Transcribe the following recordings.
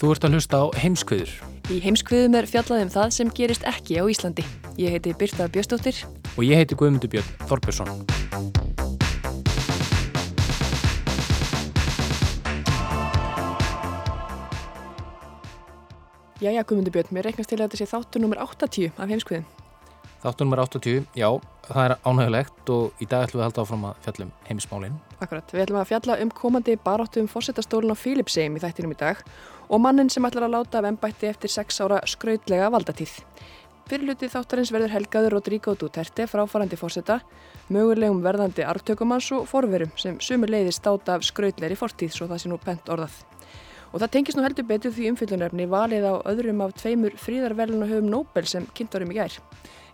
Þú ert að hlusta á heimskviður Í heimskviðum er fjallað um það sem gerist ekki á Íslandi. Ég heiti Birta Bjöstóttir. og ég heiti Guðmundur Björn Þorbjörnsson. Jæja, Guðmundur Björn, mér reiknast til að þetta sé þáttur nummer 80 af heimskviðum. Þáttur nummer 80, já, það er ánægulegt og í dag ætlum við að halda áfram að fjallum heimsmálin. Akkurat, við ætlum að fjalla um komandi baráttu um fórsetastólun á Philipsheim í þættinum í dag og mannin sem ætlar að láta af embætti eftir 6 ára skrautlega valdatíð. Fyrirluti þáttarins verður helgaður Rodrigo Duterte fráfarandi fórseta, mögulegum verðandi arftökumans og forverum sem sumur leiði státa af skrautlegri fortíð svo það sé nú pent orðað. Og það tengist nú heldur betur því umfyllunarefni valið á öðrum af tveimur fríðarvelunahöfum Nobel sem kynntorum í gær.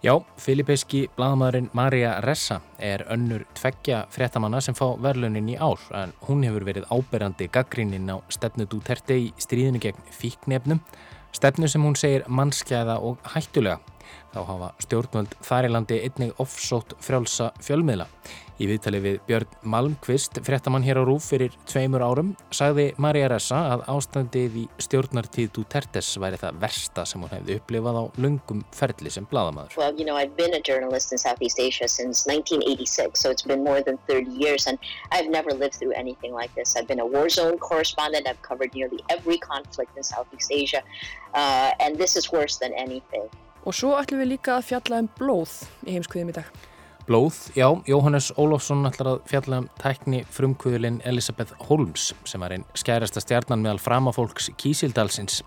Já, filipeiski blaðamæðurinn Maria Ressa er önnur tveggja fréttamanna sem fá verðlunin í ár en hún hefur verið áberandi gaggrínin á stefnu Duterte í stríðinu gegn fíknefnum, stefnu sem hún segir mannskjæða og hættulega. Þá hafa stjórnvöld þar í landi einnig offsótt frjálsa fjölmiðla. Í viðtali við Björn Malmqvist, fréttamann hér á Rúf fyrir tveimur árum, sagði Maria Ressa að ástandið í stjórnartíð Dutertes væri það versta sem hún hefði upplifað á lungum ferli sem bladamæður. Well, you know, I've been a journalist in Southeast Asia since 1986, so it's been more than 30 years, and I've never lived through anything like this. I've been a war zone correspondent, I've covered nearly every conflict in Southeast Asia, uh, and this is worse than anything. Og svo ætlum við líka að fjalla um blóð í heimskviðum í dag. Blóð, já, Jóhannes Ólofsson ætlar að fjalla um tækni frumkvöðulinn Elisabeth Holmes sem var einn skærasta stjarnan meðal framafólks Kísildalsins.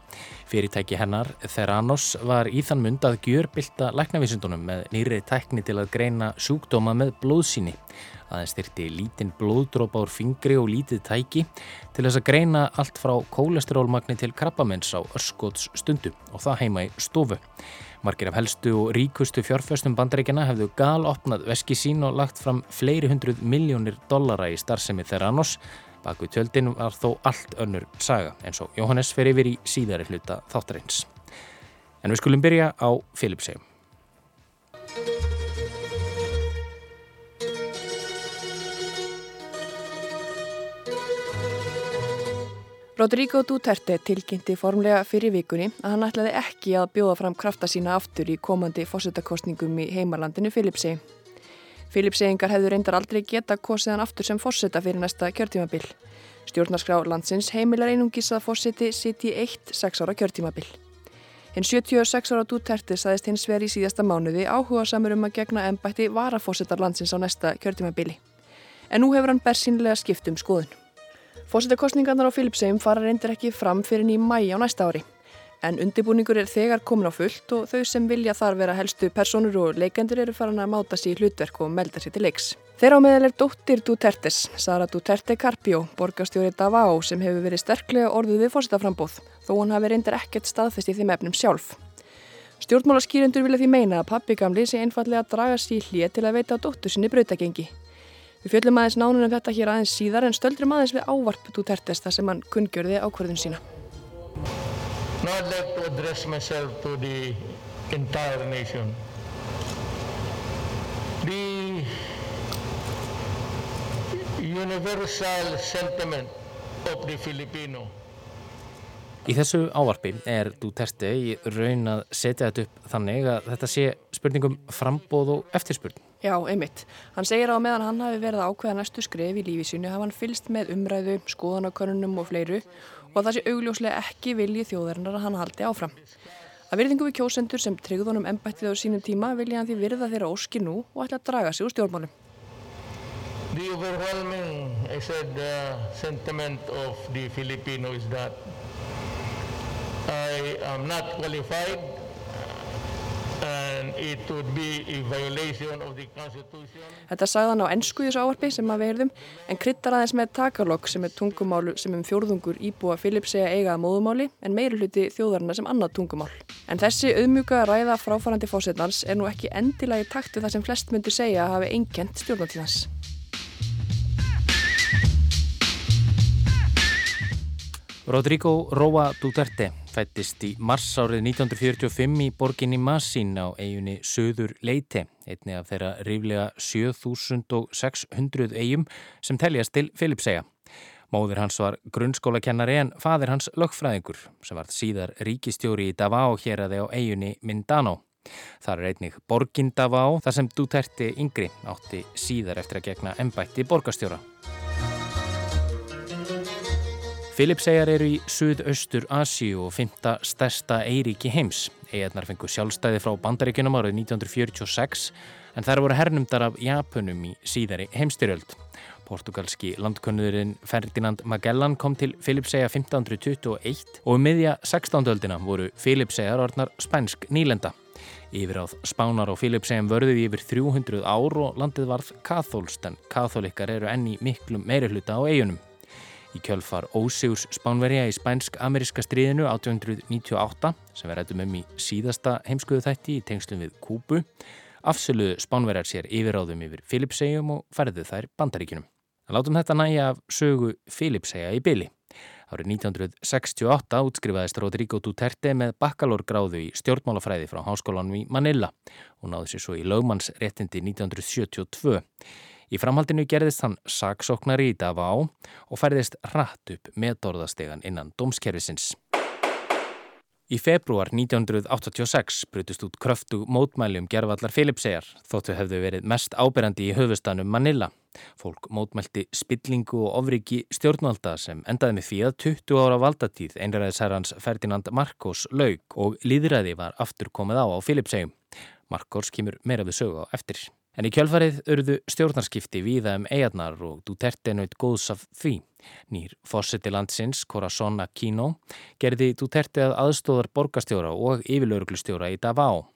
Fyrirtæki hennar, Theranos, var í þann mund að gjörbylta læknavísundunum með nýri tækni til að greina sjúkdóma með blóðsýni. Aðeins styrti lítinn blóðdrópa úr fingri og lítið tæki til þess að greina allt frá kólesterólmagni til krabbamens á örskots stundu og það heima í stofu. Margir af helstu og ríkustu fjárföstum bandaríkjana hefðu gal opnað veski sín og lagt fram fleiri hundruð miljónir dollara í starfsemi Theranos. Baku tjöldin var þó allt önnur saga eins og Jóhannes fer yfir í síðari hluta þáttarins. En við skulum byrja á Philipsheim. Rodrigo Duterte tilkynnti formlega fyrir vikunni að hann ætlaði ekki að bjóða fram krafta sína aftur í komandi fórsetakostningum í heimarlandinu Filipsei. Filipseingar hefðu reyndar aldrei geta kosið hann aftur sem fórseta fyrir næsta kjörtímabil. Stjórnarskrá landsins heimilar einungis að fórseti siti eitt 6 ára kjörtímabil. Hinn 76 ára Duterte saðist hins veri í síðasta mánuði áhuga samur um að gegna ennbætti varafórsetar landsins á næsta kjörtímabili. En nú hefur hann bersýnilega skipt um skoðun. Fósitakostningarnar á Filipsheim fara reyndir ekki fram fyrir í mæi á næsta ári. En undibúningur er þegar komin á fullt og þau sem vilja þar vera helstu personur og leikendur eru farin að máta sér hlutverk og melda sér til leiks. Þeirra á meðal er dóttir Dutertes, Sara Duterte Carpio, borgarstjóri Davao sem hefur verið sterklega orðuð við fósitaframbóð, þó hann hafi reyndir ekkert staðfest í þeim efnum sjálf. Stjórnmálaskýrendur vilja því meina að pappi gamli sé einfallega að draga sér hlýja til að veita á dóttur sinni brautagengi. Við fjöllum aðeins nánun um þetta hér aðeins síðar en stöldrum aðeins við ávarp Dutertes þar sem hann kunngjörði ákvörðun sína. Now I'd like to address myself to the entire nation. The universal sentiment of the Filipino Í þessu ávarpi er Duterte í raun að setja þetta upp þannig að þetta sé spurningum frambóð og eftirspurn. Já, einmitt. Hann segir á meðan hann hafi verið að ákveða næstu skref í lífi sínu hafa hann fylst með umræðu, skoðanakönnunum og fleiru og það sé augljóslega ekki vilji þjóðarinnar að hann haldi áfram. Að virðingu við kjósendur sem tryggðunum ennbættið á sínum tíma vilja hann því virða þeirra óski nú og ætla að draga sig úr stjórnmálum. The overwhelming, I said, uh, sentiment of the Filipino is that I am not qualified and it would be a violation of the Constitution. Þetta sagði hann á ennsku í þessu áarpi sem að verðum en kryttar aðeins með takalokk sem er tungumálu sem um fjórðungur íbúa Filips segja eigaða móðumáli en meiri hluti þjóðarna sem annað tungumál. En þessi auðmjúka ræða fráfarandi fósetnars er nú ekki endilega í taktu það sem flest myndir segja að hafi einkent stjórnatíðans. Rodrigo Roa Duterte fættist í mars árið 1945 í borginni Masín á eiginni Söður Leite, einni af þeirra ríflega 7600 eigum sem teljast til Filipsega. Móður hans var grunnskólakennari en fadir hans lögfræðingur sem var síðar ríkistjóri í Davao hér að þeir á eiginni Mindano. Það er einnig borgin Davao þar sem Duterte yngri átti síðar eftir að gegna ennbætti borgastjóra. Filipseyjar eru í Suðaustur Asíu og fymta stærsta eiríki heims. Eigarnar fengu sjálfstæði frá bandaríkunum árið 1946 en þær voru hernumdar af Japunum í síðari heimstyrjöld. Portugalski landkönnuðurinn Ferdinand Magellan kom til Filipseyja 1521 og um miðja 16. öldina voru Filipseyjar orðnar spænsk nýlenda. Yfir áð Spánar og Filipseyjum vörðu yfir 300 ár og landið varð kathólst en katholikar eru enni miklum meiri hluta á eigunum. Í kjölfar Ósigurs Spánverja í spænsk-ameríska stríðinu 1898 sem við rættum um í síðasta heimskuðu þætti í tengslum við Kúbu afsöluðu Spánverjar sér yfiráðum yfir Filipsegjum og ferðu þær bandaríkunum. Látum þetta næja af sögu Filipsegja í byli. Árið 1968 útskrifaðist Rodrigo Duterte með bakkalórgráðu í stjórnmálafræði frá háskólanum í Manila og náði sér svo í lögmannsréttindi 1972. Í framhaldinu gerðist hann saksóknari í Davá og færðist rætt upp meðdorðastegan innan dómskerfisins. Í februar 1986 brutist út kröftu mótmæli um gerfallar Filipseyjar þóttu hefðu verið mest áberandi í höfustanum Manila. Fólk mótmælti spillingu og ofriki stjórnvalda sem endaði með að 20 ára valdatíð einræðisherrans Ferdinand Marcos laug og líðræði var aftur komið á á Filipseyjum. Marcos kemur meira við sögu á eftir. En í kjölfarið örðu stjórnarskipti víða um eigarnar og Duterte naut góðs af því. Nýr fórseti landsins, Corazon Aquino, gerði Duterte að aðstóðar borgastjóra og yfirlauruglustjóra í Davao.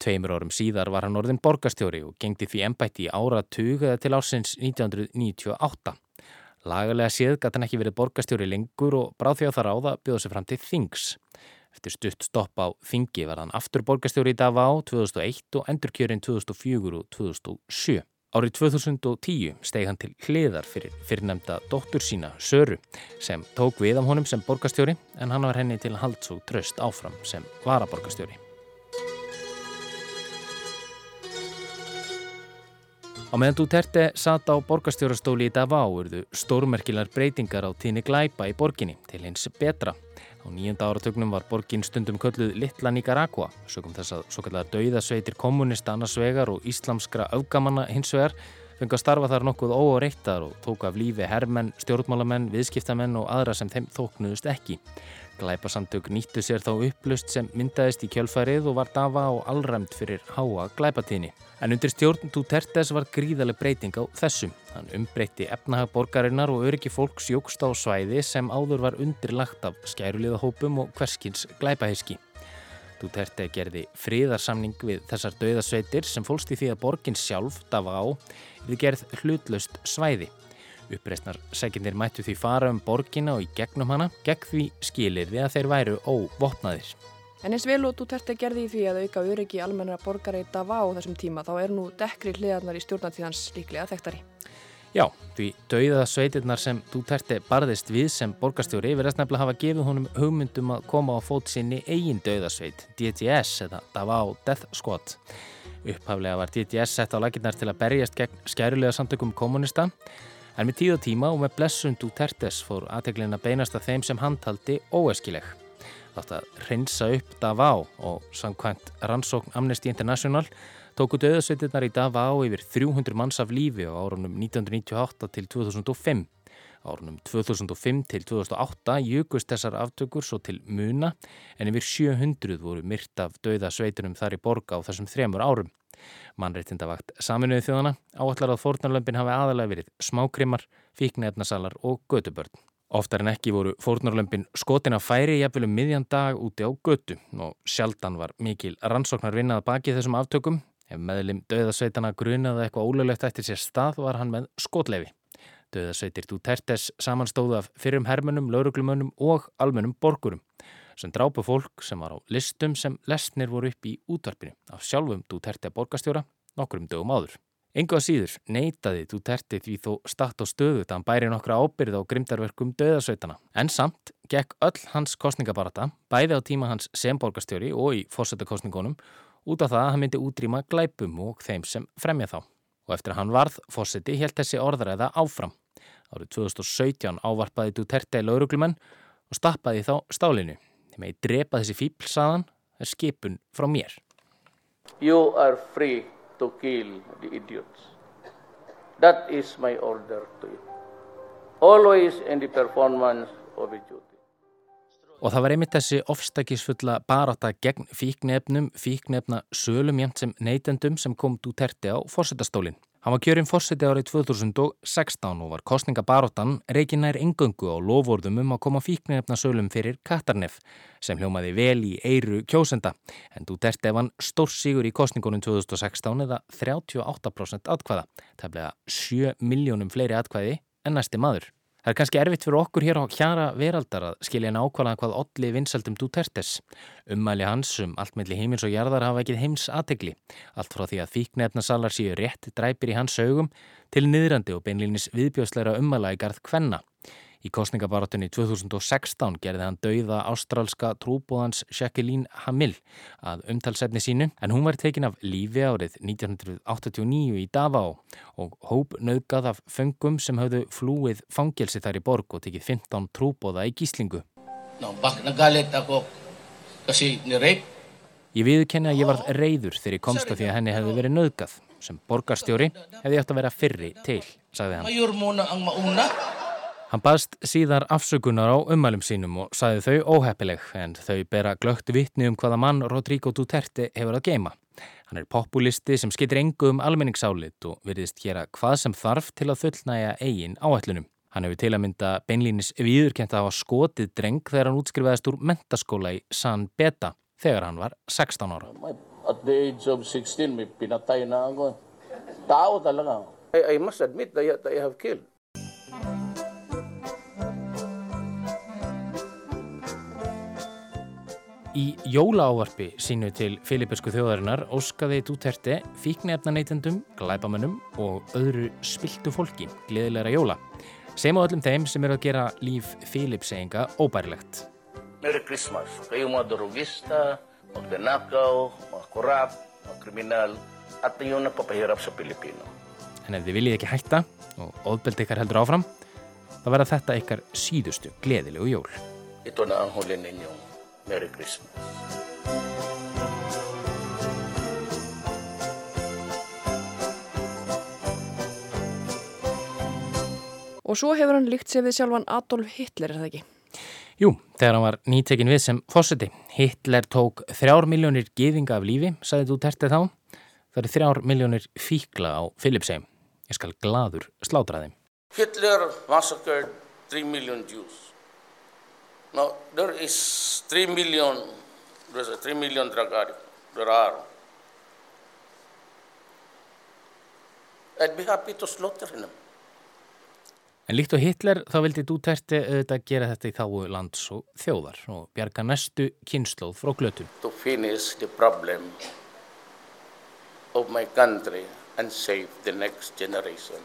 Tveimur árum síðar var hann orðin borgastjóri og gengdi því ennbætti í ára tuga til ásins 1998. Lagalega séð gæti hann ekki verið borgastjóri lengur og bráð því að það ráða bjóða sig fram til Þings. Eftir stutt stopp á Þingi var hann aftur borgastjóri í Davá 2001 og endurkjörinn 2004 og 2007. Árið 2010 steg hann til hliðar fyrir fyrirnemda dóttur sína, Söru, sem tók við af honum sem borgastjóri en hann var henni til halds og tröst áfram sem varaborgastjóri. Á meðan Duterte sata á borgastjórastóli í Davá urðu stórmerkilar breytingar á tíni glæpa í borginni til hins betra. Á nýjönda áratögnum var borgin stundum kölluð Littla Nicaragua, sögum þess að svo kallar dauðasveitir kommunista annars vegar og íslamskra augamanna hins vegar fengi að starfa þar nokkuð óreittar og tók af lífi herrmenn, stjórnmálamenn, viðskiptamenn og aðra sem þeim þóknuðust ekki. Glæpasamtök nýttu sér þá upplust sem myndaðist í kjölfærið og var dafa og allræmt fyrir háa glæpatíðni. En undir stjórn Dutertes var gríðarlega breyting á þessum. Hann umbreytti efnahag borgarinnar og öryggi fólks jógst á svæði sem áður var undirlagt af skæruliðahópum og hverskins glæpahyski. Duterte gerði fríðarsamning við þessar dauðasveitir sem fólst í því að borgin sjálf dafa á við gerð hlutlaust svæði. Uppreistnar sækindir mættu því fara um borgina og í gegnum hana, gegn því skilir við að þeir væru óvopnaðir. En eins vel og Duterte gerði í því að auka öryggi almennara borgara í Davá þessum tíma þá er nú dekkri hliðarnar í stjórnatíðans líklega þekktari. Já, því dauða sveitirnar sem Duterte barðist við sem borgarstjóri verðast nefnilega hafa gefið honum hugmyndum að koma á fót sinni eigin dauðasveit, DTS eða Davá Death Squad. Upphaflega var DTS sett á laginnar til að berjast gegn skærulega samtökum kommunista En með tíð og tíma og með blessund úr tertes fór aðteglin að beinast að þeim sem handhaldi óeskileg. Þátt að reynsa upp Davá og samkvæmt rannsókn Amnesty International tóku döðasveitirnar í Davá yfir 300 manns af lífi á árunum 1998 til 2005. Árunum 2005 til 2008 jökust þessar aftökur svo til muna en yfir 700 voru myrt af dauða sveitunum þar í borga á þessum þremur árum. Mannreittindavakt saminuði þjóðana áallar að fórnarlömpin hafi aðalega verið smákrimar, fíknefnasalar og gödubörn. Oftar en ekki voru fórnarlömpin skotin að færi jafnvelum miðjan dag úti á götu og sjaldan var mikil rannsóknar vinnað baki þessum aftökum. Ef meðlim döðasveitana grunaði eitthvað ólöglegt eftir sér stað var hann með skotlefi. Döðasveitir Dutertes samanstóðu af fyrrum hermunum, lauruglumönnum og almennum borgurum sem drápu fólk sem var á listum sem lesnir voru upp í útvarpinu af sjálfum Duterte borgastjóra nokkurum dögum áður. Engu að síður neytaði Duterte því þó statt á stöðu þann bæri nokkra ábyrð á grimdarverkum döðasveitana. En samt gekk öll hans kostningabarata, bæði á tíma hans sem borgastjóri og í fórsættakostningunum, út af það að hann myndi útrýma glæpum og þeim sem fremja þá. Og eftir að hann varð fórsætti helt þessi orðræða áfram. Árið 2017 ávarpaði Duterte lauruglumenn og stappaði þá stálinu. Þeim ég drepa þessi fíbl, saðan, er skipun frá mér. You are free to kill the idiots. That is my order to you. Always in the performance of a duty. Og það var einmitt þessi ofstækisfulla baráta gegn fíknefnum, fíknefna sölum jæmt sem neytendum sem kom Duterte á fórsetastólinn. Hann var kjörinn fórseti árið 2016 og var kostningabaróttan reikin nær engöngu á lofórðum um að koma fíknefna sölum fyrir Katarnef sem hljómaði vel í eiru kjósenda en Duterte vann stórsígur í kostningunum 2016 eða 38% atkvæða, tefnilega 7 miljónum fleiri atkvæði en næsti maður. Það er kannski erfitt fyrir okkur hér á hjara veraldar að skilja nákvæmlega hvað olli vinsaldum Dutertes. Ummæli hans um allt melli heimins og jarðar hafa ekkið heims aðtegli. Allt frá því að fíknefnasalar séu rétt dræpir í hans augum til niðrandi og beinlýnis viðbjóðsleira ummæla í garð kvenna. Í kostningabarátunni 2016 gerði hann dauða ástrálska trúbóðans Jacqueline Hamill að umtalsefni sínu en hún var tekin af lífi árið 1989 í Davao og hóp nöðgað af föngum sem hafðu flúið fangelsi þar í borg og tekið 15 trúbóða í gíslingu. No, bak nagalit ako kasi ni rape. Ég viðkenni að ég varð reyður þegar ég komst að því að henni hefði verið nöðgað. Sem borgarstjóri hefði átt að vera fyrri til, sagði hann. Hann baðst síðar afsökunar á ummælum sínum og saði þau óheppileg en þau bera glögt vittni um hvaða mann Rodrigo Duterte hefur að geima. Hann er populisti sem skiptir engu um almenningsálit og virðist gera hvað sem þarf til að fullnæja eigin áætlunum. Hann hefur til að mynda beinlínis viðurkent að hafa skotið dreng þegar hann útskrifaðist úr mentaskóla í San Beta þegar hann var 16 ára. At the age of 16, may pinatay na ako. Tao talaga. I, I must admit that I have killed. Í jólaávarpi sínu til filipesku þjóðarinnar óskaði Duterte fíknefnaneytendum, glæbamönnum og öðru spiltu fólki gleðilegra jóla sem á öllum þeim sem eru að gera líf Filipseinga óbærilegt. Merry Christmas. Kayo mga drogista, magnanakaw, mga korap, mga kriminal at yung nagpapahirap sa Pilipino. En ef þið viljið ekki hætta og óðbeldi ykkar heldur áfram, þá verða þetta ykkar síðustu gleðilegu jól. Ito na ang huli ninyong Merry Christmas. Og svo hefur hann líkt sér við sjálfan Adolf Hitler, er það ekki? Jú, þegar hann var nýtekin við sem fósiti. Hitler tók þrjár miljónir gefinga af lífi, sagði þú tertið þá. Það eru þrjár miljónir fíkla á Philipsheim. Ég skal gladur slátra þeim. Hitler massacred 3 million Jews. Now, there is 3 million, there's a 3 million drug addicts. There are. I'd be happy to slaughter them. En líkt á Hitler þá vildi Duterte auðvitað gera þetta í þáu lands og þjóðar og bjarga næstu kynnslóð frá glötum. To finish the problem of my country and save the next generation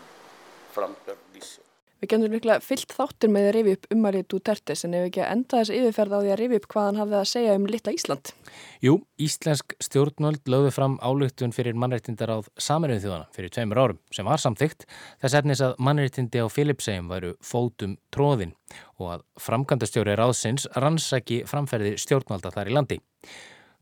from perdition. Við gemdum líklega fyllt þáttur með að rifi upp umarið Dutertes en ef ekki að enda þess yfirferð á því að rifi upp hvað hann hafði að segja um litla Ísland. Jú, Íslensk stjórnvöld lögðu fram álugtun fyrir mannreittindar áð Saminuð þjóðana fyrir tveimur árum sem var samþygt þess efnis að mannreittindi á Filipsegjum væru fótum tróðin og að framkvæmdastjóri ráðsins rannsæki framferði stjórnvalda þar í landi.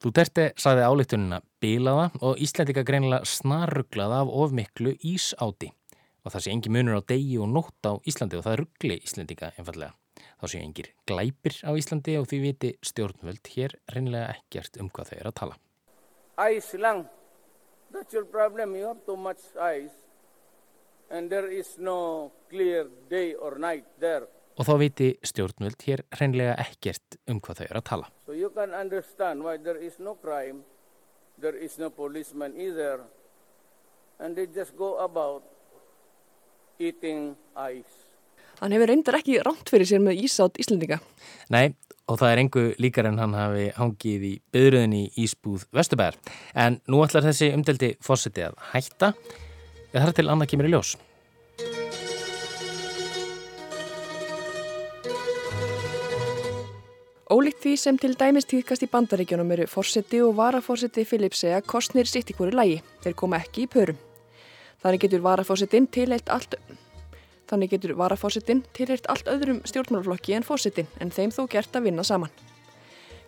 Duterte saði álugtunina bílaða og Íslandika greinilega snarruglaða af ofmiklu ísáti og það sé engi munur á degi og nótt á Íslandi og það ruggli Íslandinga einfallega. Þá sé engir glæpir á Íslandi og því viti stjórnvöld hér reynilega ekkert um hvað þau eru að tala. Lang. That's your problem. You have too much ice and there is no clear day or night there. Og þá viti stjórnvöld hér hreinlega ekkert um hvað þau eru að tala. So you can understand why there is no crime, there is no policeman either, and they just go about eating ice. Hann hefur reyndar ekki ránt fyrir sér með ísátt Íslendinga. Nei, og það er engu líkar en hann hafi hangið í byðröðin í Ísbúð Vesturbæðar. En nú ætlar þessi umdeldi fórseti að hætta, eða þar til annað kemur í ljós. Ólíkt því sem til dæmis týðkast í bandaríkjónum eru fórseti og varafórseti Filipsega kostnir sitt í hverju lægi. Þeir koma ekki í pörum. Þannig getur varafórsetin tilheilt allt tilheilt allt öðrum stjórnmálaflokki en fórsetin en þeim þó gert að vinna saman.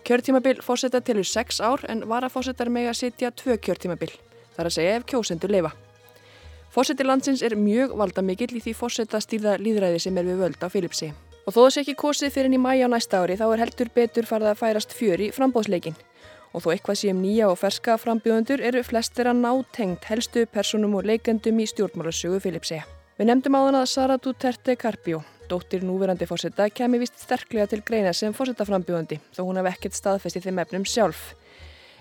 Kjörtímabil fórseta tilur 6 ár en varafórsetar með að sitja 2 kjörtímabil. Það er að segja ef kjósendur leifa. Fórseti landsins er mjög valdamikill í því fórseta stýrða líðræði sem er við völd á Filipsi. Og þó þess ekki kosið fyrir enn í mæja á næsta ári þá er heldur betur farið að færast fjör í frambóðsleikin. Og þó eitthvað sé um nýja og ferska frambjóðundur eru flestir að nátengt helstu personum og leikendum í stjórnmálasögu Filipsega. Við nefndum á þann að Sara Duterte Carpio, dóttir núverandi fórseta, kemi vist sterklega til greina sem fórsetaframbjóðandi þó hún hef ekkert staðfestið þeim efnum sjálf.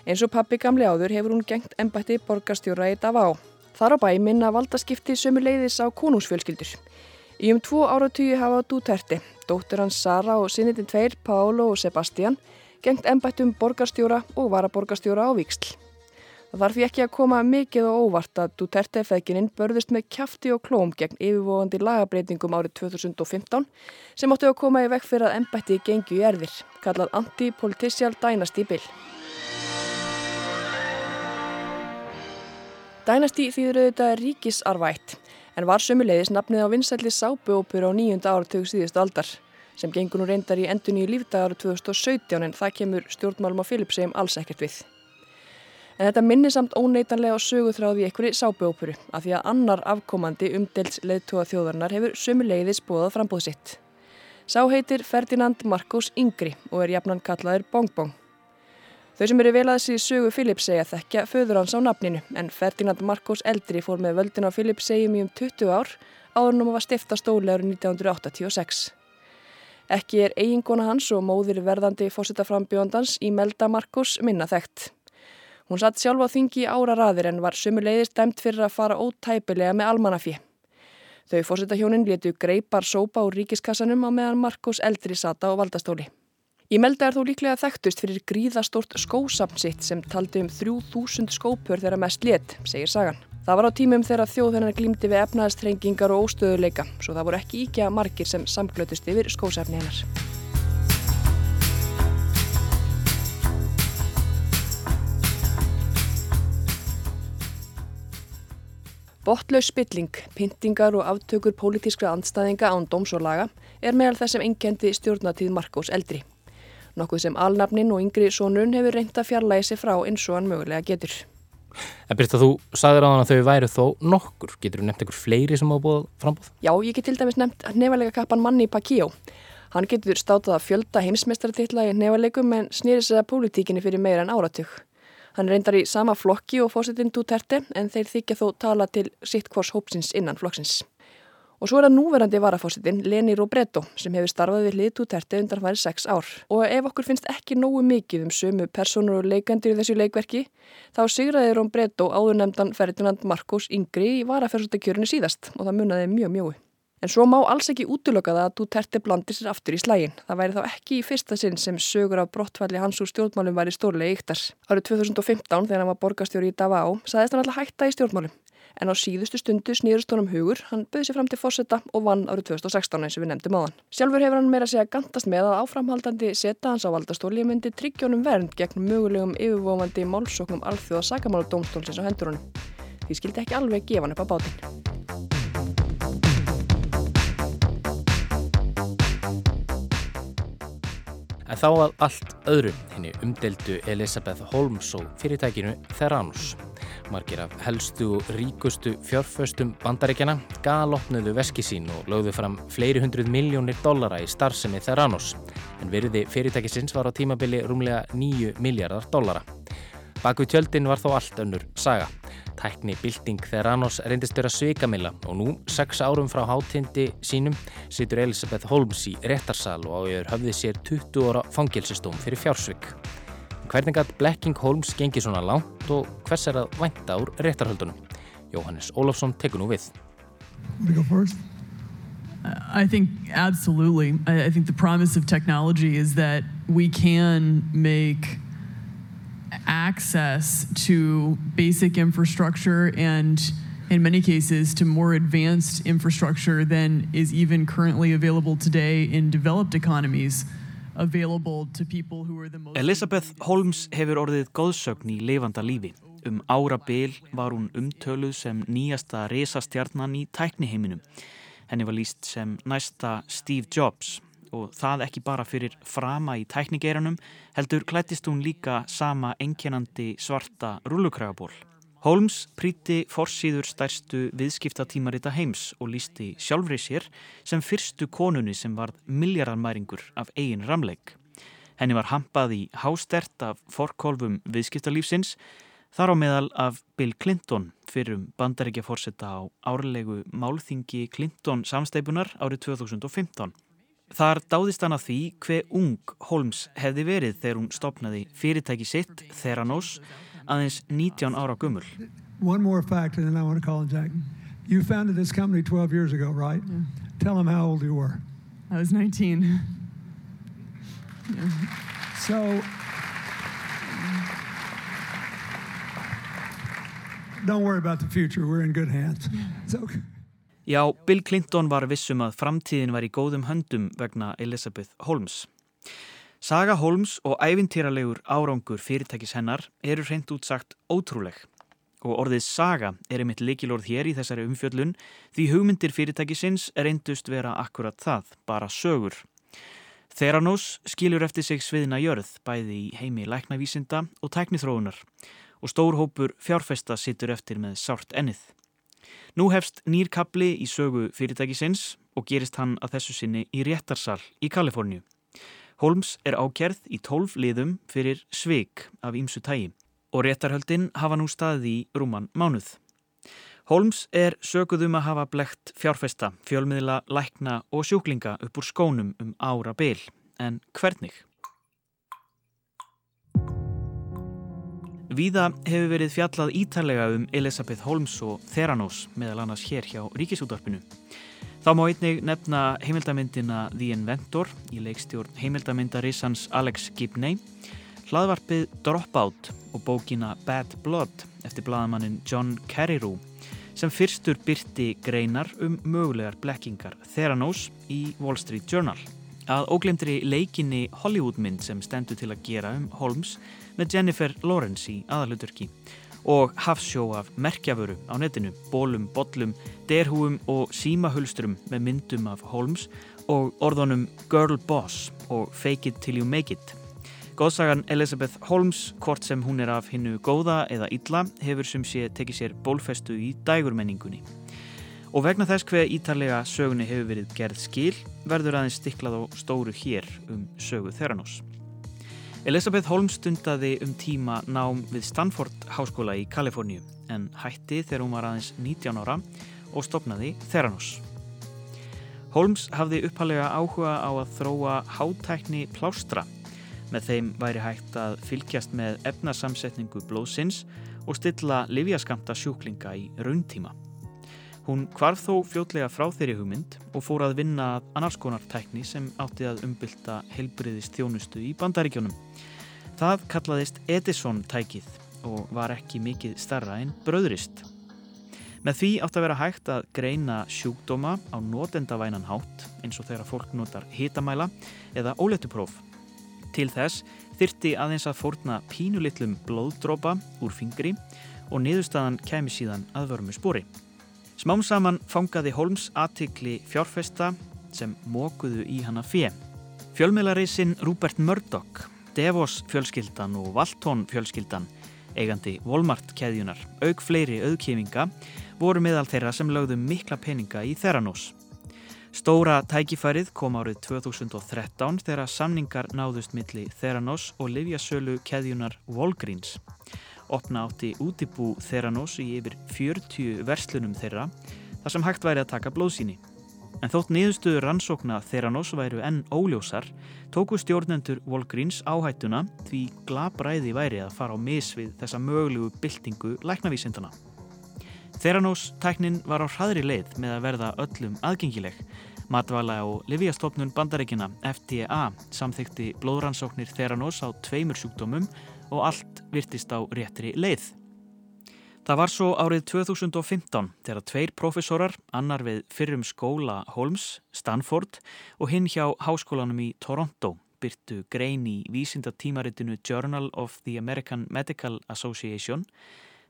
Eins og pappi gamli áður hefur hún gengt embætti borgarstjóra í Davao. Þar á bæ minna valdaskipti sömu leiðis á konungsfjölskyldur. Í um tvo áratugi hafa Duterte, dóttir hans Sara og sinnitin tveir, Paolo og Sebastian, gengt embættum borgarstjóra og varaborgarstjóra á Víksl. Það þarf því ekki að koma mikið og óvart að Duterte-feðgininn börðist með kjafti og klóm gegn yfirvóðandi lagabreitingum árið 2015 sem áttu að koma í vekk fyrir að embætti gengju í erðir, kallað Anti-Political Dynasty Bill. Dynasty þýður auðvitað ríkisarvætt en var sömulegis nafnið á vinsælli sápuópur á nýjunda áratug síðustu aldar sem gengur nú reyndar í endun í lífdag árið 2017 en það kemur stjórnmálum á Philipsheim alls ekkert við. En þetta minnir samt óneitanlega á söguþráði í einhverju sápuópuru af því að annar afkomandi umdels leðtúa þjóðarnar hefur sömulegis bóðað frambóð sitt. Sá heitir Ferdinand Marcos Yngri og er jafnan kallaður Bong Bong. Þau sem eru vel að þessi sögu Philips segja þekkja föður hans á nafninu en Ferdinand Marcos eldri fór með völdin á í um 20 ár áður nú að var stifta árið 1986. Ekki er eigingona hans og móðir verðandi fósittaframbjóndans Imelda Marcos minna þekkt. Hún satt sjálf á þingi ára raðir en var sumuleiðist dæmt fyrir að fara ótæpilega með almanafið. Þau fósittahjónin letu greipar sópa úr ríkiskassanum á meðan Marcos eldri sata á valdastóli. Í melda er þó líklega þekktust fyrir gríðastort skósapn sitt sem taldi um 3000 skópur þegar mest létt, segir sagan. Það var á tímum þegar þjóð hennar glýmdi við efnaðastrengingar og óstöðuleika, svo það voru ekki íkja margir sem samglötust yfir skósapni hennar. Bottlaus spilling, pyntingar og aftökur pólitískra andstæðinga án dóms og laga er meðal þess sem engendi stjórnatíð Markós eldri nokkuð sem alnafnin og yngri sonun hefur reynd að fjarlægi sig frá eins og hann mögulega getur. En Birta, þú sagður á hann að þau væru þó nokkur. Getur þú nefnt einhver fleiri sem á búið frambúð? Já, ég get til dæmis nefnt nefalega kappan Manni Pacquiao. Hann getur státað að fjölda heimsmeistartitla í nefalegum en snýri sig að pólitíkinni fyrir meira en áratug. Hann reyndar í sama flokki og fósitinn Duterte en þeir þykja þó tala til sitt hvors hópsins innan flokksins. Og svo er það núverandi varafósitin Leni Robredo sem hefur starfað við hlið Duterte undan hværi sex ár. Og ef okkur finnst ekki nógu mikið um sömu personur og leikandir í þessu leikverki, þá sigraði Robredo áður nefndan Ferdinand Marcos yngri í varafósitakjörinu síðast og það munnaði mjög mjögu. En svo má alls ekki útlöka það að Duterte blandi sér aftur í slægin. Það væri þá ekki í fyrsta sinn sem sögur af brottfalli hans úr stjórnmálum væri stórlega yktar. Árið 2015 þegar hann var borgastjóri í Davao saðist hann alltaf hætta í stjórnmálum en á síðustu stundu snýrust honum hugur, hann böði sér fram til fórsetta og vann árið 2016 eins og við nefndum aðan. Sjálfur hefur hann meira segja gantast með að áframhaldandi seta hans á valdastóli myndi tryggjónum vernd gegn mögulegum yfirvofandi málsóknum alþjóða sakamála dómstólsins á hendur honum. Því skildi ekki alveg gefa hann upp á bátinn. En þá að allt öðru henni umdeldu Elisabeth Holmes og fyrirtækinu Theranos. Margir af helstu og ríkustu fjárföstum bandaríkjana galopnuðu veski sín og lögðu fram fleiri hundruð miljónir dollara í starfsemi Theranos. En virði fyrirtækisins var á tímabili rúmlega 9 miljardar dollara. Baku tjöldin var þó allt önnur saga. Tækni bilding þegar Anos reyndist vera svikamilla og nú, sex árum frá hátindi sínum, situr Elisabeth Holmes í réttarsal og áður höfði sér 20 óra fangilsistóm fyrir fjársvik. Hvernig að Blacking Holmes gengi svona langt og hvers er að vænta úr réttarhöldunum? Jóhannes Ólafsson tekur nú við. I think absolutely. I think the promise of technology is that we can make access to basic infrastructure and in many cases to more advanced infrastructure than is even currently available today in developed economies available to people who are the most Elizabeth Holmes hefur orðið góðsögn í lifanda lífi. Um árabil var hún umtöluð sem nýjasta resastjarnan í tækniheiminum. Henni var líst sem næsta Steve Jobs og það ekki bara fyrir frama í tæknigeiranum heldur klættist hún líka sama enkjenandi svarta rúlukragaból. Holmes príti forsýður stærstu viðskiptatímarita heims og lísti sjálfri sér sem fyrstu konunni sem varð miljardarmæringur af eigin ramleik. Henni var hampað í hástert af forkólfum viðskiptalífsins þar á meðal af Bill Clinton fyrrum bandaríkja fórsetta á árlegu málþingi Clinton samsteipunar árið 2015. Þar dáðist hann að því hver ung Holmes hefði verið þegar hún stopnaði fyrirtæki sitt, Theranos, aðeins 19 ára gummul. One more fact and then I want to call Jack. You founded this company 12 years ago, right? Yeah. Tell them how old you were. I was 19. yeah. So, don't worry about the future. We're in good hands. It's okay. Já, Bill Clinton var vissum að framtíðin var í góðum höndum vegna Elizabeth Holmes. Saga Holmes og ævintýralegur árangur fyrirtækis hennar eru reynd útsagt ótrúleg og orðið saga er einmitt leikilorð hér í þessari umfjöllun því hugmyndir fyrirtækisins reyndust vera akkurat það, bara sögur. Theranos skilur eftir sig sviðina jörð bæði í heimi læknavísinda og tæknithróunar og stórhópur fjárfesta sittur eftir með sárt ennið. Nú hefst nýrkabli í sögu fyrirtækisins og gerist hann að þessu sinni í réttarsal í Kaliforníu. Holmes er ákerð í tólf liðum fyrir sveik af ímsu tægi og réttarhöldin hafa nú staði í rúman mánuð. Holmes er söguð um að hafa blekt fjárfesta, fjölmiðla, lækna og sjúklinga upp úr skónum um ára byl. En hvernig? Víða hefur verið fjallað ítalega um Elisabeth Holmes og Theranos meðal annars hér hjá Ríkisútvarpinu. Þá má einnig nefna heimildamindina The Inventor í leikstjórn heimildamindarissans Alex Gibney, hlaðvarpið Dropout og bókina Bad Blood eftir bladamannin John Carreyrou sem fyrstur byrti greinar um mögulegar blekkingar Theranos í Wall Street Journal. Að óglemdri leikinni Hollywoodmynd sem stendur til að gera um Holmes með Jennifer Lawrence í aðaluturki og hafsjó af merkjaföru á netinu, bólum, bollum, derhúum og símahulstrum með myndum af Holmes og orðunum Girl Boss og Fake It Till You Make It. Góðsagan Elizabeth Holmes, hvort sem hún er af hinnu góða eða illa, hefur sem sé tekið sér bólfestu í dægurmenningunni. Og vegna þess hver ítalega sögunni hefur verið gerð skil, verður aðeins stiklað á stóru hér um sögu Theranos. Elizabeth Holmes stundaði um tíma nám við Stanford Háskóla í Kaliforníu en hætti þegar hún var aðeins 19 ára og stopnaði Theranos. Holmes hafði uppalega áhuga á að þróa hátækni plástra. Með þeim væri hægt að fylgjast með efnasamsetningu blóðsins og stilla livjaskamta sjúklinga í rauntíma. Hún kvarf þó fljótlega frá þeirri hugmynd og fór að vinna að annars konar tækni sem átti að umbylta helbriðist þjónustu í bandaríkjónum. Það kallaðist Edison tækið og var ekki mikið starra en bröðrist. Með því átti að vera hægt að greina sjúkdóma á notendavænan hátt eins og þegar fólk notar hitamæla eða óletupróf. Til þess þyrti aðeins að fórna pínulitlum blóðdrópa úr fingri og niðurstaðan kemi síðan að vörmu spóri. Smám saman fangaði Holmes aðtikli fjárfesta sem mókuðu í hana fjö. Fjölmiðlareysinn Rupert Murdoch, Devos fjölskyldan og Walton fjölskyldan, eigandi Walmart keðjunar, auk fleiri auðkíminga, voru meðal þeirra sem lögðu mikla peninga í Theranos. Stóra tækifærið kom árið 2013 þegar samningar náðust milli Theranos og livjasölu keðjunar Walgreens. Opna átti útibú Theranos í yfir 40 verslunum þeirra þar sem hægt væri að taka blóðsíni. En þótt niðurstöður rannsókna Theranos væru enn óljósar, tóku stjórnendur Walgreens áhættuna því glabræði væri að fara á mis við þessa möglugu byltingu læknavísindana. Theranos tæknin var á hraðri leið með að verða öllum aðgengileg. Matvala og Livíastofnun bandaríkina FDA samþykti blóðrannsóknir Theranos á tveimur sjúkdómum og allt virtist á réttri leið. Það var svo árið 2015 þegar tveir profesorar, annar við fyrrum skóla Holmes, Stanford og hinn hjá háskólanum í Toronto byrtu grein í vísindatímaritinu Journal of the American Medical Association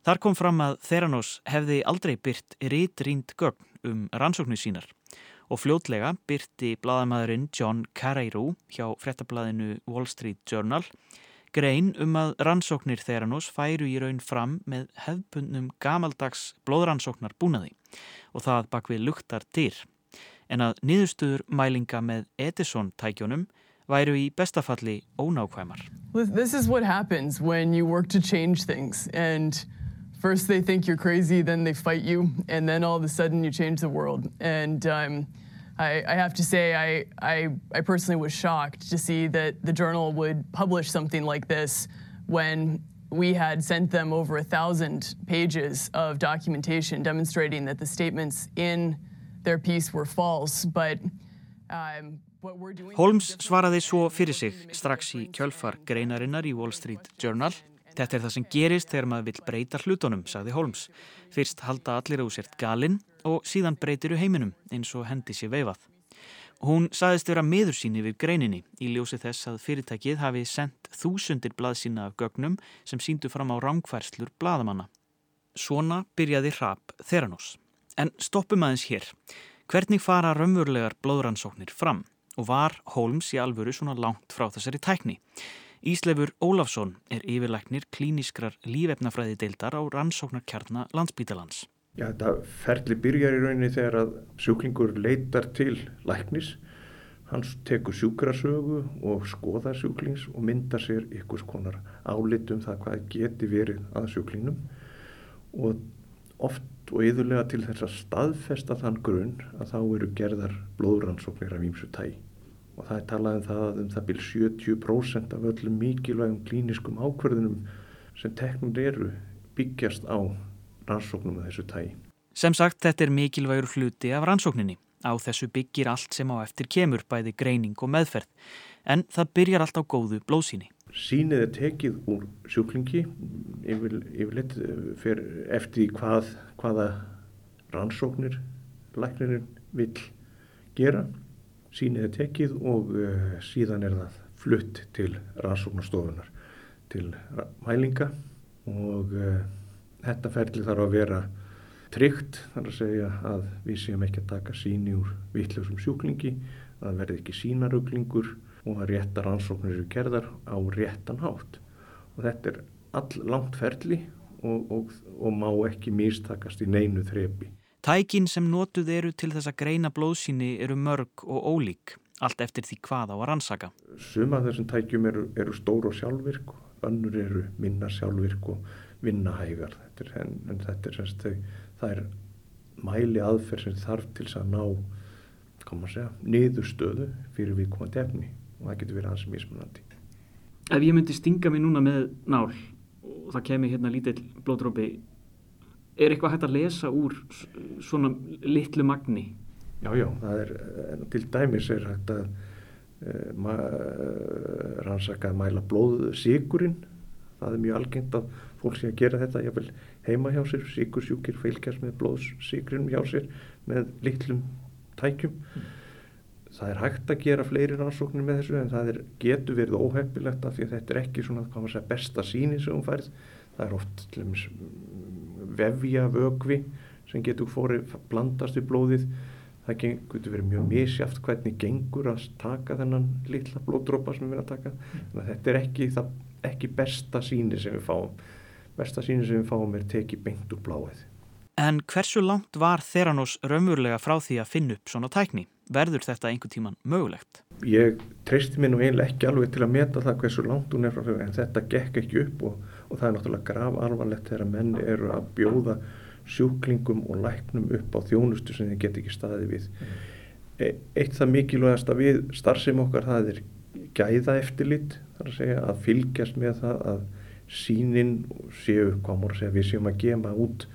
Þar kom fram að Theranos hefði aldrei byrt rítrýnd gögn um rannsóknu sínar og fljótlega byrti bladamæðurinn John Carreyrou hjá frettablaðinu Wall Street Journal grein um að rannsóknir Theranos færu í raun fram með hefbundnum gamaldags blóðrannsóknar búnaði og það bak við luktar dyr en að niðurstuður mælinga með Edison tækjónum væru í bestafalli ónákvæmar. This is what happens when you work to change things and first they think you're crazy, then they fight you, and then all of a sudden you change the world. And um, I, I, have to say, I, I, I, personally was shocked to see that the journal would publish something like this when we had sent them over a thousand pages of documentation demonstrating that the statements in their piece were false. But um, Holmes svaraði svo fyrir sig strax í kjölfar greinarinnar í Wall Street Journal Þetta er það sem gerist þegar maður vil breyta hlutunum, sagði Holmes. Fyrst halda allir á sért galinn og síðan breytir þau heiminum eins og hendi sér veifað. Hún saðist vera miður síni við greininni í ljósi þess að fyrirtækið hafi sendt þúsundir blaðsína af gögnum sem síndu fram á rángfærslur blaðamanna. Svona byrjaði hrap Theranos. En stoppum aðeins hér. Hvernig fara raunverulegar blóðrannsóknir fram? Og var Holmes í alvöru svona langt frá þessari tækni? Íslefur Ólafsson er yfirleiknir klíniskrar lífefnafræði deildar á rannsóknarkjarna landsbítalans. Já, þetta ferli byrjar í rauninni þegar að sjúklingur leitar til læknis. Hans tekur sjúkrasögu og skoðar sjúklings og myndar sér ykkurs konar álitum það hvað geti verið að sjúklingnum og oft og yðurlega til þess að staðfesta þann grunn að þá eru gerðar blóðrannsóknir af ímsu tægi og það er talað um það að um það byrj 70% af öllum mikilvægum klíniskum ákverðunum sem teknum eru byggjast á rannsóknum af þessu tægi. Sem sagt, þetta er mikilvægur hluti af rannsókninni. Á þessu byggir allt sem á eftir kemur, bæði greining og meðferð. En það byrjar allt á góðu blóðsíni. Sýnið er tekið úr sjúklingi yfir, yfirleitt eh, eftir hvað, hvaða rannsóknir læknirinn vil gera sínið er tekið og uh, síðan er það flutt til rannsóknastofunar til mælinga og uh, þetta ferli þarf að vera tryggt þar að segja að við séum ekki að taka síni úr vittljósum sjúklingi að það verði ekki sínaruglingur og að réttar rannsóknir eru gerðar á réttan hátt og þetta er all langt ferli og, og, og má ekki místakast í neinu þrepi. Tækin sem notuð eru til þess að greina blóðsíni eru mörg og ólík, allt eftir því hvað á að rannsaka. Suma þessum tækjum eru, eru stór og sjálfvirk, önnur eru minna sjálfvirk og vinnahægar. Þetta er, en, en þetta er semst þau, það er mæli aðferð sem þarf til þess að ná, kannu maður segja, niðurstöðu fyrir viðkomandi efni og það getur verið aðeins mismunandi. Ef ég myndi stinga mig núna með nál og það kemur hérna lítill blóðdrópi er eitthvað hægt að lesa úr svona litlu magni? Já, já, það er til dæmis er hægt að uh, rannsaka að mæla blóðsíkurinn það er mjög algengt að fólk sé að gera þetta jáfnvel heima hjá sér, síkursjúkir fylgjast með blóðsíkurinn hjá sér með litlum tækjum mm. það er hægt að gera fleiri rannsóknir með þessu en það er, getur verið óhefnilegt af því að þetta er ekki svona, hvað maður segja, besta síni sem hún færð það er oft til dæmis vefja vögvi sem getur fórið blandast í blóðið það getur verið mjög misjáft hvernig gengur að taka þennan litla blóðdrópa sem við erum að taka þannig að þetta er ekki, það, ekki besta síni sem við fáum besta síni sem við fáum er tekið beint úr bláið En hversu langt var Theranos raunverulega frá því að finna upp svona tækni? Verður þetta einhver tíman mögulegt? Ég treysti mér nú eiginlega ekki alveg til að meta það hversu langt hún er frá því en þetta gekk ekki upp og, og það er náttúrulega grav alvarlegt þegar menn eru að bjóða sjúklingum og læknum upp á þjónustu sem þeir get ekki staði við. E eitt það mikilvægast að við starfsum okkar það er gæða eftirlit þar að segja að fylgjast með það að sínin séu, hvað mór að segja, við séum að gema út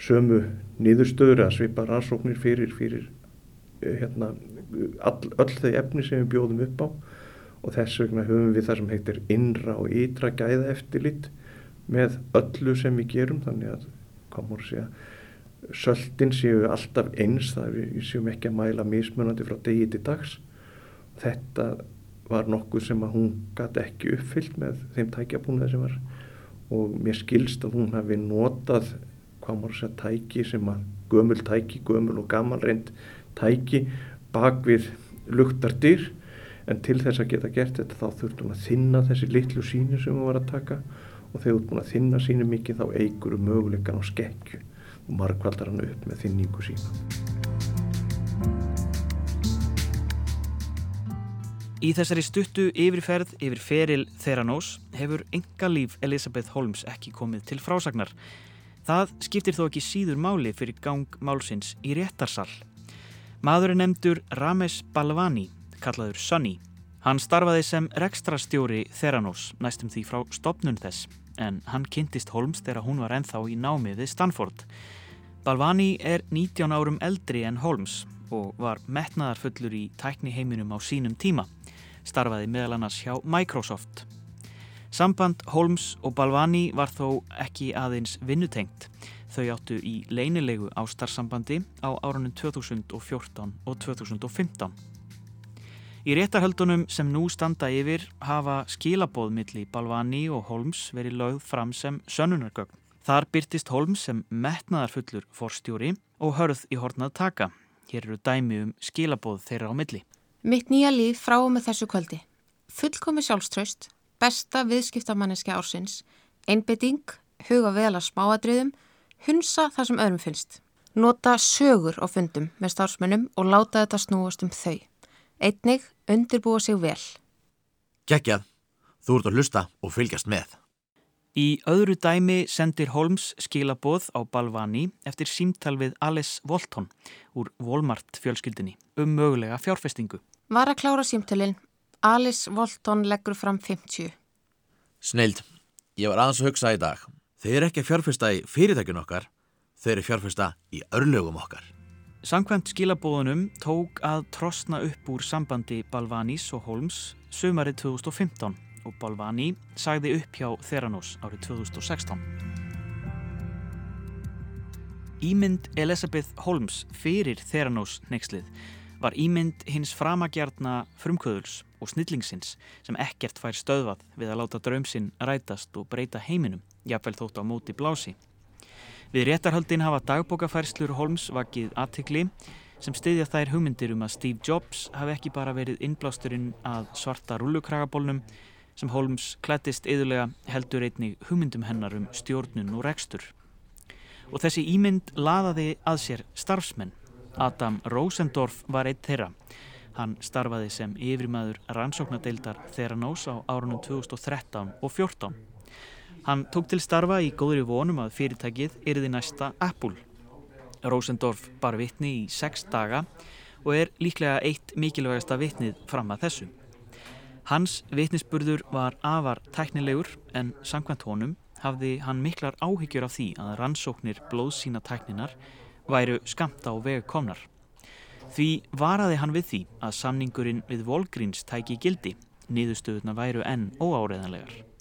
sömu niðurstöður að svipa rannsóknir fyrir, fyrir hérna, all, öll þau efni sem við bjóðum upp á og þess vegna höfum við það sem heitir innra og ytra gæða eftirlit með öllu sem við gerum. Þannig að hvað mór að söldin séu alltaf eins það við séum ekki að mæla mismunandi frá degi til dags. Þetta var nokkuð sem að hún gæti ekki uppfyllt með þeim tækjabúnaði sem var. Og mér skilst að hún hafi notað hvað maður segja tæki sem að gömul tæki, gömul og gammal reynd tæki bak við luktardyr en til þess að geta gert þetta þá þurftum að þinna þessi litlu síni sem við varum að taka og þegar við erum búin að þinna síni mikið þá eigur um möguleikan á skekkju og margvaldar hann upp með þinningu sína. Í þessari stuttu yfirferð yfir feril Theranós hefur enga líf Elisabeth Holmes ekki komið til frásagnar Það skiptir þó ekki síður máli fyrir gang málsins í réttarsal. Maður er nefndur Ramesh Balvani, kallaður Sunny. Hann starfaði sem rekstrastjóri Theranos næstum því frá stopnun þess, en hann kynntist Holmes þegar hún var enþá í námið við Stanford. Balvani er 19 árum eldri en Holmes og var metnaðarfullur í tækni heiminum á sínum tíma. Starfaði meðal annars hjá Microsoft. Samband Holmes og Balvani var þó ekki aðeins vinnutengt. Þau áttu í leinilegu ástarsambandi á árunum 2014 og 2015. Í réttarhöldunum sem nú standa yfir hafa skilabóðmiðli Balvani og Holmes verið lögð fram sem sönnunargögn. Þar byrtist Holmes sem metnaðarfullur forstjóri og hörð í hornað taka. Hér eru dæmi um skilabóð þeirra á milli. Mitt nýja líf frá og með þessu kvöldi. Fullkomi sjálfströst, besta viðskiptamanniski ársins, einbytting, huga vel að smáadriðum, hunsa það sem öðrum finnst. Nota sögur á fundum með starfsmönnum og láta þetta snúast um þau. Einnig undirbúa sig vel. Gekkjað, þú ert að hlusta og fylgjast með. Í öðru dæmi sendir Holmes skilaboð á Balvani eftir símtal við Alice Volton úr Walmart fjölskyldinni um mögulega fjárfestingu. Var að klára símtalinn Alice Volton leggur fram 50. Snild, ég var aðeins að hugsa í dag. Þeir eru ekki að fjárfesta í fyrirtækjun okkar, þeir eru fjárfesta í örlögum okkar. Samkvæmt skilabóðunum tók að trosna upp úr sambandi Balvanis og Holmes sömarið 2015 og Balvani sagði upp hjá Theranos árið 2016. Ímynd Elizabeth Holmes fyrir Theranos neykslið var ímynd hins framagjarna frumkvöðuls og snillingsins sem ekkert fær stöðvað við að láta draumsinn rætast og breyta heiminum, jafnvel þótt á móti blási. Við réttarhaldin hafa dagbókafærslur Holmes vakið aðtikli sem stiðja þær hugmyndir um að Steve Jobs hafi ekki bara verið innblásturinn að svarta rullukragabólnum sem Holmes klættist yðurlega heldur einnig hugmyndum hennar um stjórnun og rekstur. Og þessi ímynd laðaði að sér starfsmenn Adam Rosendorf var eitt þeirra. Hann starfaði sem yfirmaður rannsóknadeildar Theranos á árunum 2013 og 2014. Hann tók til starfa í góðri vonum að fyrirtækið yrði næsta Apple. Rosendorf bar vittni í sex daga og er líklega eitt mikilvægasta vittnið fram að þessu. Hans vittnisspurður var afar tæknilegur en samkvæmt honum hafði hann miklar áhyggjur af því að rannsóknir blóðsína tækninar væru skamt á veg komnar. Því varaði hann við því að samningurinn við Volgríns tæki gildi, niðurstöðuna væru enn óáreðanlegar.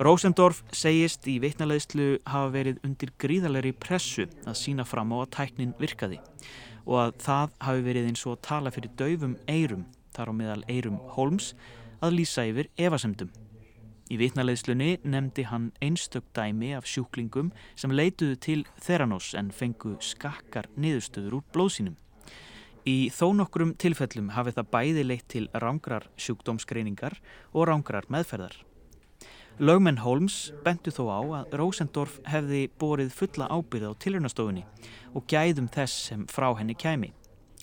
Rósendorf segist í veitnaleðslu hafa verið undir gríðalegri pressu að sína fram á að tæknin virkaði og að það hafi verið eins og tala fyrir daufum eirum, þar á meðal eirum Holmes, að lýsa yfir evasemdum. Í vitnaleðslunni nefndi hann einstök dæmi af sjúklingum sem leituðu til Theranos en fengu skakkar niðurstöður úr blóðsínum. Í þó nokkrum tilfellum hafi það bæði leitt til rángrar sjúkdómsgreiningar og rángrar meðferðar. Lögmenn Holmes bentu þó á að Rosendorf hefði borið fulla ábyrð á tilraunastofunni og gæðum þess sem frá henni kæmi.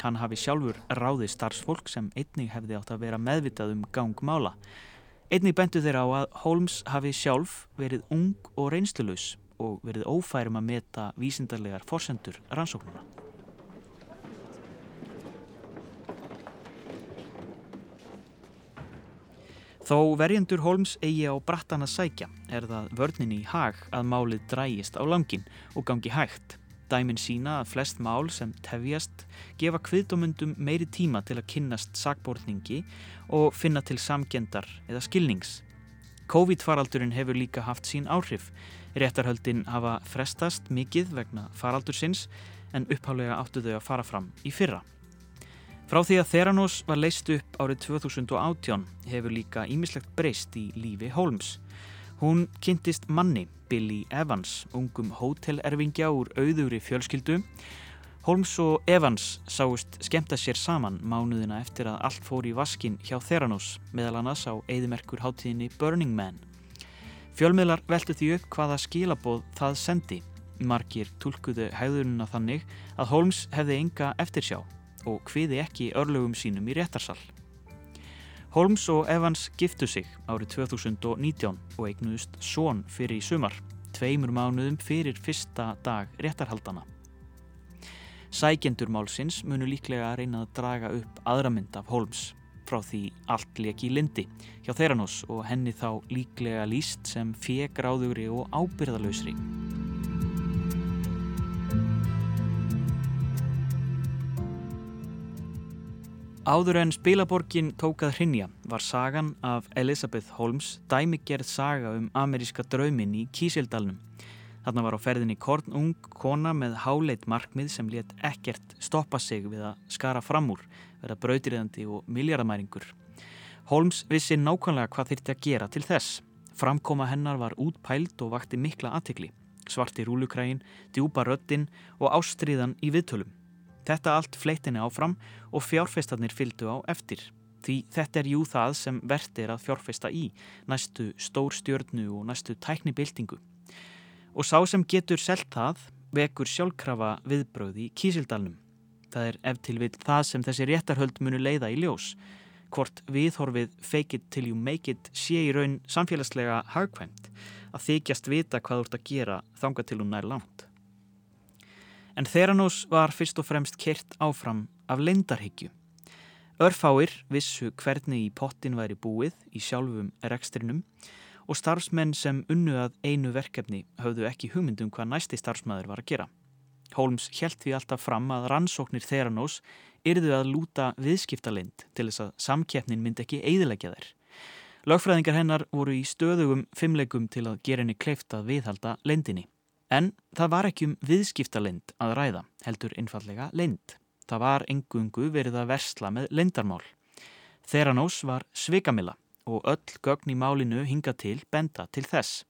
Hann hafi sjálfur ráðið starfsfólk sem einnig hefði átt að vera meðvitað um gangmála. Einnig bentu þeir á að Holmes hafi sjálf verið ung og reynslulus og verið ófærum að meta vísindarlegar forsendur rannsóknuna. Þó verjendur Holmes eigi á brattan að sækja er það vörnin í hag að málið drægist á langin og gangi hægt. Dæmin sína að flest mál sem tefjast gefa kviðdómundum meiri tíma til að kynnast sakbortningi og finna til samgendar eða skilnings. COVID-faraldurinn hefur líka haft sín áhrif. Réttarhöldin hafa frestast mikið vegna faraldursins en upphálega áttu þau að fara fram í fyrra. Frá því að Theranos var leist upp árið 2018 hefur líka ímislegt breyst í lífi Holmes. Hún kynntist manni, Billy Evans, ungum hótelerfingja úr auðuri fjölskyldu. Holmes og Evans sáust skemta sér saman mánuðina eftir að allt fór í vaskin hjá Theranos, meðal annars á eðimerkur háttíðinni Burning Man. Fjölmiðlar veldu því upp hvaða skilaboð það sendi. Margir tólkuðu hæðuruna þannig að Holmes hefði enga eftirsjá og hviði ekki örlögum sínum í réttarsal. Holmes og Evans giftu sig árið 2019 og eignuðust són fyrir í sumar, tveimur mánuðum fyrir fyrsta dag réttarhaldana. Sækjendur málsins munu líklega að reyna að draga upp aðra mynd af Holmes frá því allt leki í lindi hjá Theranos og henni þá líklega líst sem fegráðugri og ábyrðalösri. Áður en spilaborgin tókað hrinja var sagan af Elizabeth Holmes dæmigerð saga um ameríska draumin í Kísildalnum. Þarna var á ferðinni kornung kona með háleit markmið sem let ekkert stoppa sig við að skara fram úr, vera brautriðandi og miljardamæringur. Holmes vissi nákvæmlega hvað þyrti að gera til þess. Framkoma hennar var útpælt og vakti mikla aðtikli. Svarti rúlukrægin, djúpa röttin og ástriðan í viðtölum. Þetta allt fleitinni áfram og fjárfestarnir fylgdu á eftir. Því þetta er jú það sem verðt er að fjárfesta í, næstu stórstjörnu og næstu tæknibildingu. Og sá sem getur selt það vekur sjálfkrafa viðbröði í kísildalnum. Það er ef til við það sem þessi réttarhöld munu leiða í ljós. Hvort viðhorfið fake it till you make it sé í raun samfélagslega hagkvæmt að þykjast vita hvað þú ert að gera þanga til hún nær langt. En Theranos var fyrst og fremst kert áfram af leindarhyggju. Örfáir vissu hvernig í pottin væri búið í sjálfum rekstrinum og starfsmenn sem unnu að einu verkefni höfðu ekki hugmyndum hvað næsti starfsmæður var að gera. Holmes helt því alltaf fram að rannsóknir Theranos yrðu að lúta viðskiptalind til þess að samkeppnin myndi ekki eidilegja þeir. Lögfræðingar hennar voru í stöðugum fimmlegum til að gera henni kleift að viðhalda lendinni. En það var ekki um viðskiptalind að ræða, heldur einfallega lind. Það var engungu verið að versla með lindarmál. Þeranós var svikamilla og öll gögn í málinu hinga til benda til þess.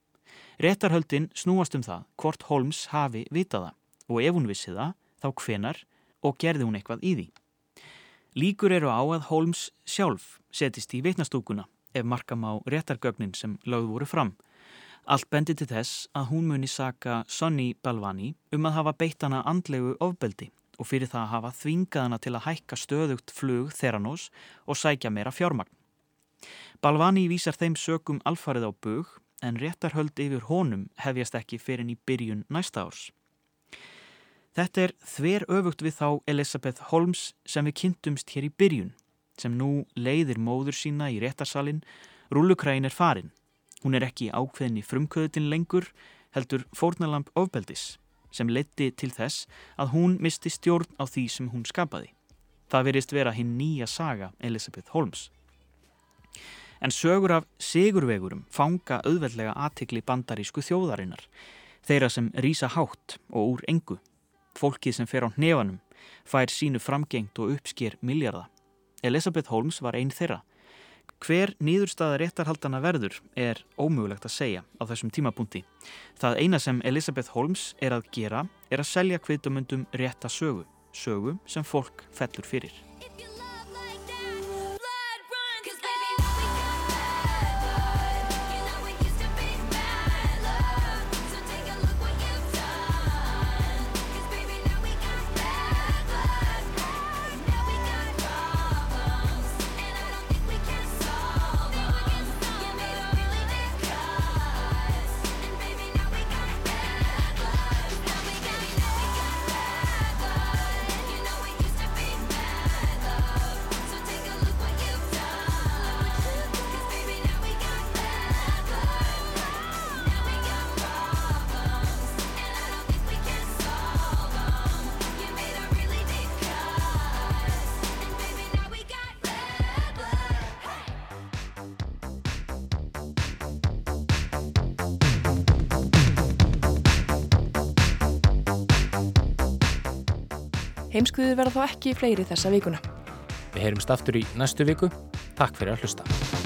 Réttarhöldin snúast um það hvort Holmes hafi vitaða og ef hún vissi það, þá hvenar og gerði hún eitthvað í því. Líkur eru á að Holmes sjálf setist í vitnastúkuna ef markam á réttargögnin sem lögð voru fram Allt bendi til þess að hún muni saka Sonny Balvani um að hafa beitt hana andlegu ofbeldi og fyrir það að hafa þvingað hana til að hækka stöðugt flug Theranos og sækja meira fjármagn. Balvani vísar þeim sökum alfarið á bug en réttarhöld yfir honum hefjast ekki fyrir í byrjun næsta árs. Þetta er þver öfugt við þá Elisabeth Holmes sem við kynntumst hér í byrjun, sem nú leiðir móður sína í réttarsalinn, rúlukræin er farin Hún er ekki ákveðin í frumkvöðutin lengur, heldur fórnalamp ofbeldis sem leti til þess að hún misti stjórn á því sem hún skapaði. Það verist vera hinn nýja saga Elisabeth Holmes. En sögur af sigurvegurum fanga auðveldlega aðtikli bandarísku þjóðarinnar, þeirra sem rýsa hátt og úr engu. Fólkið sem fer á hnefanum fær sínu framgengt og uppsker miljarda. Elisabeth Holmes var einn þeirra Hver nýðurstaða réttarhaldana verður er ómögulegt að segja á þessum tímapunkti. Það eina sem Elisabeth Holmes er að gera er að selja kvitumundum rétta sögu sögu sem fólk fellur fyrir. Heimskuður verða þá ekki fleiri þessa vikuna. Við heyrumst aftur í næstu viku. Takk fyrir að hlusta.